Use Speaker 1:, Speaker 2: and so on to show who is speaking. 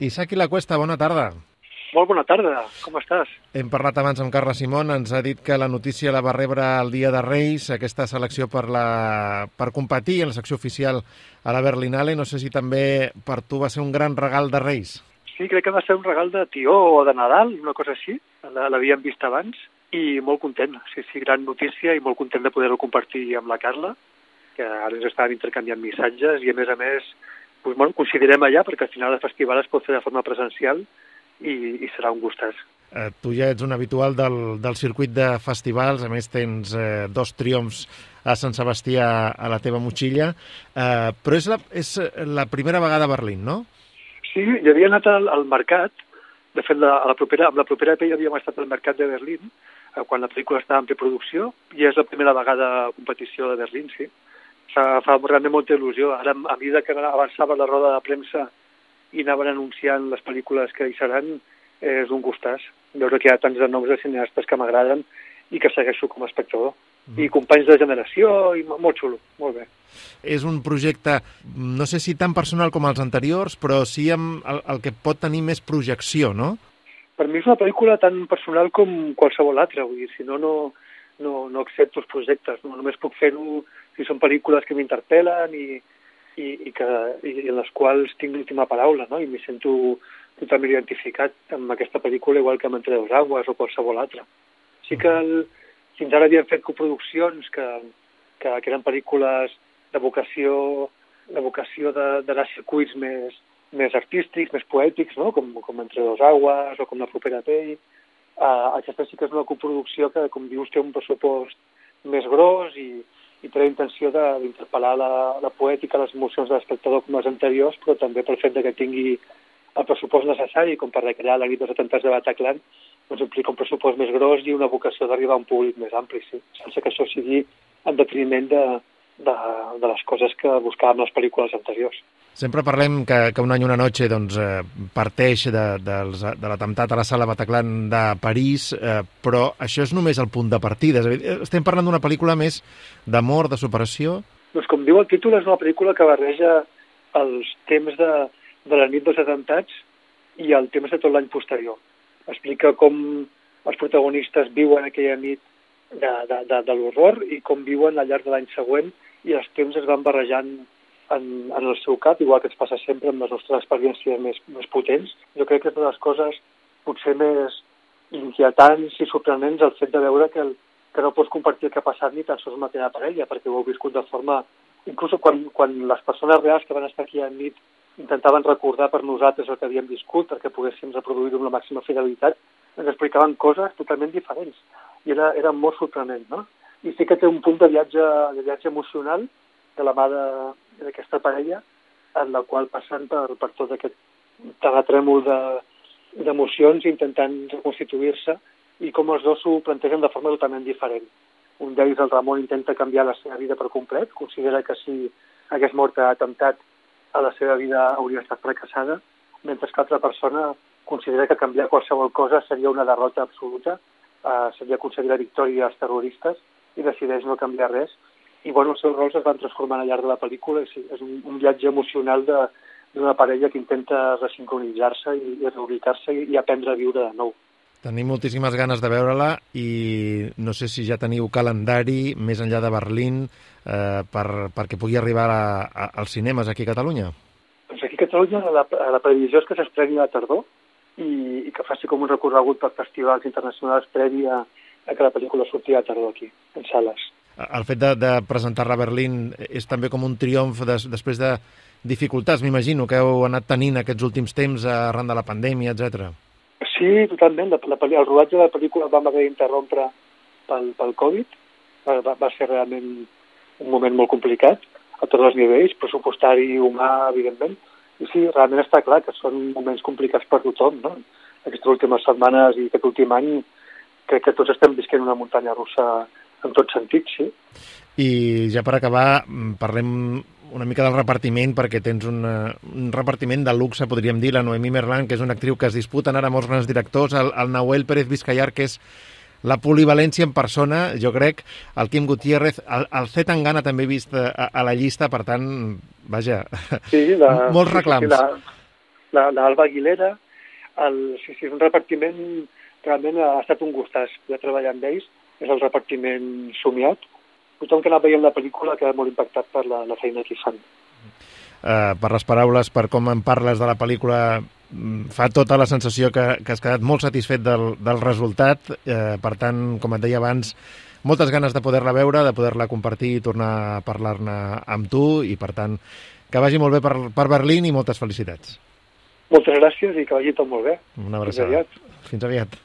Speaker 1: Isaki La Cuesta, bona tarda.
Speaker 2: Molt bona tarda, com estàs?
Speaker 1: Hem parlat abans amb Carla Simón, ens ha dit que la notícia la va rebre el dia de Reis, aquesta selecció per, la, per competir en la secció oficial a la Berlinale. No sé si també per tu va ser un gran regal de Reis.
Speaker 2: Sí, crec que va ser un regal de tió o de Nadal, una cosa així. L'havíem vist abans i molt content. Sí, sí, gran notícia i molt content de poder-ho compartir amb la Carla, que ara ens estàvem intercanviant missatges i, a més a més, pues, bueno, considerem allà perquè al final el festival es pot fer de forma presencial i, i serà un gustàs.
Speaker 1: Eh, tu ja ets un habitual del, del circuit de festivals, a més tens eh, dos triomfs a Sant Sebastià a la teva motxilla, eh, però és la, és la primera vegada a Berlín, no?
Speaker 2: Sí, hi havia anat al, al mercat, de fet, la, a la propera, amb la propera EP havíem estat al mercat de Berlín, eh, quan la pel·lícula estava en preproducció, i és la primera vegada a competició de Berlín, sí fa, fa realment molta il·lusió. Ara, a mesura que avançava la roda de premsa i anaven anunciant les pel·lícules que hi seran, és un gustàs veure que hi ha tants de noms de cineastes que m'agraden i que segueixo com a espectador. Mm. I companys de generació, i molt xulo, molt bé.
Speaker 1: És un projecte, no sé si tan personal com els anteriors, però sí amb el, el que pot tenir més projecció, no?
Speaker 2: Per mi és una pel·lícula tan personal com qualsevol altra, vull dir, si no, no, no, no accepto els projectes, no? només puc fer-ho si són pel·lícules que m'interpel·len i, i, i, que, i en les quals tinc l'última paraula, no? i m'hi sento totalment identificat amb aquesta pel·lícula igual que amb Entre dos aguas o qualsevol altra. Sí que el, fins ara havíem fet coproduccions que, que, que eren pel·lícules de vocació, de vocació d'anar a circuits més, més artístics, més poètics, no? com, com Entre dos aguas o com La propera pell. Uh, aquesta sí que és una coproducció que, com dius, té un pressupost més gros i, i té la intenció d'interpel·lar la, la poètica, les emocions de l'espectador com les anteriors, però també pel fet de que tingui el pressupost necessari com per recrear la nit dels atemptats de Bataclan, doncs implica un pressupost més gros i una vocació d'arribar a un públic més ampli, sí, sense que això sigui en detriment de, de, de les coses que buscàvem les pel·lícules anteriors.
Speaker 1: Sempre parlem que, que un any una noche doncs, eh, parteix de, de, de l'atemptat a la sala Bataclan de París, eh, però això és només el punt de partida. Estem parlant d'una pel·lícula més d'amor, de superació?
Speaker 2: Doncs com diu el títol, és una pel·lícula que barreja els temps de, de la nit dels atemptats i el temps de tot l'any posterior. Explica com els protagonistes viuen aquella nit de, de, de, de l'horror i com viuen al llarg de l'any següent i els temps es van barrejant en, en el seu cap, igual que ens passa sempre amb les nostres experiències més, més potents. Jo crec que és una de les coses potser més inquietants i sorprenents el fet de veure que, el, que no pots compartir el que ha passat ni tan sols amb la teva parella, perquè ho heu viscut de forma... Inclús quan, quan les persones reals que van estar aquí a nit intentaven recordar per nosaltres el que havíem viscut perquè poguéssim reproduir-ho amb la màxima fidelitat, ens explicaven coses totalment diferents. I era, era molt sorprenent, no? I sí que té un punt de viatge, de viatge emocional de la mà d'aquesta parella, en la qual passen per, per tot aquest terratrèmol d'emocions de, intentant reconstituir-se i com els dos s'ho plantegen de forma totalment diferent. Un d'ells, el Ramon, intenta canviar la seva vida per complet, considera que si hagués mort a atemptat a la seva vida hauria estat fracassada, mentre que l'altra persona considera que canviar qualsevol cosa seria una derrota absoluta, eh, seria aconseguir la victòria als terroristes i decideix no canviar res i bueno, els seus rols es van transformant al llarg de la pel·lícula sí, és un, un viatge emocional d'una parella que intenta resincronitzar-se i, i reubicar-se i, i aprendre a viure de nou.
Speaker 1: Tenim moltíssimes ganes de veure-la i no sé si ja teniu calendari més enllà de Berlín eh, per, perquè pugui arribar a, a, als cinemes aquí a Catalunya.
Speaker 2: Doncs aquí a Catalunya la, la previsió és que s'estreni a la tardor i, i que faci com un recorregut per festivals internacionals previ a, a que la pel·lícula surti a tardor aquí, en sales
Speaker 1: el fet de, de presentar-la a Berlín és també com un triomf des, després de dificultats, m'imagino, que heu anat tenint aquests últims temps arran de la pandèmia, etc.
Speaker 2: Sí, totalment. La, la, el rodatge de la pel·lícula vam haver d'interrompre pel, pel Covid. Va, va ser realment un moment molt complicat a tots els nivells, pressupostari humà, evidentment. I sí, realment està clar que són moments complicats per tothom, no? Aquestes últimes setmanes i aquest últim any crec que tots estem visquent una muntanya russa en tot sentit, sí.
Speaker 1: I ja per acabar, mm, parlem una mica del repartiment, perquè tens una, un repartiment de luxe, podríem dir, la Noemí Merlan, que és una actriu que es disputen ara molts grans directors, el, el Nahuel Pérez Vizcayar, que és la polivalència en persona, jo crec, el Quim Gutiérrez, el, el C. Tangana també he vist a, a la llista, per tant, vaja,
Speaker 2: sí, la,
Speaker 1: molts reclams.
Speaker 2: Sí, sí, la, l'Alba Aguilera, el, sí, sí, és un repartiment, realment ha estat un gustàs poder treballar amb ells, és el repartiment somiat. Tothom que anava veient la pel·lícula queda molt impactat per la, la feina que hi fan.
Speaker 1: Uh, per les paraules, per com en parles de la pel·lícula, mm, fa tota la sensació que, que has quedat molt satisfet del, del resultat. Eh, per tant, com et deia abans, moltes ganes de poder-la veure, de poder-la compartir i tornar a parlar-ne amb tu i, per tant, que vagi molt bé per, per Berlín i moltes felicitats.
Speaker 2: Moltes gràcies i que vagi tot molt bé.
Speaker 1: Una abraçada. Fins aviat. Fins aviat.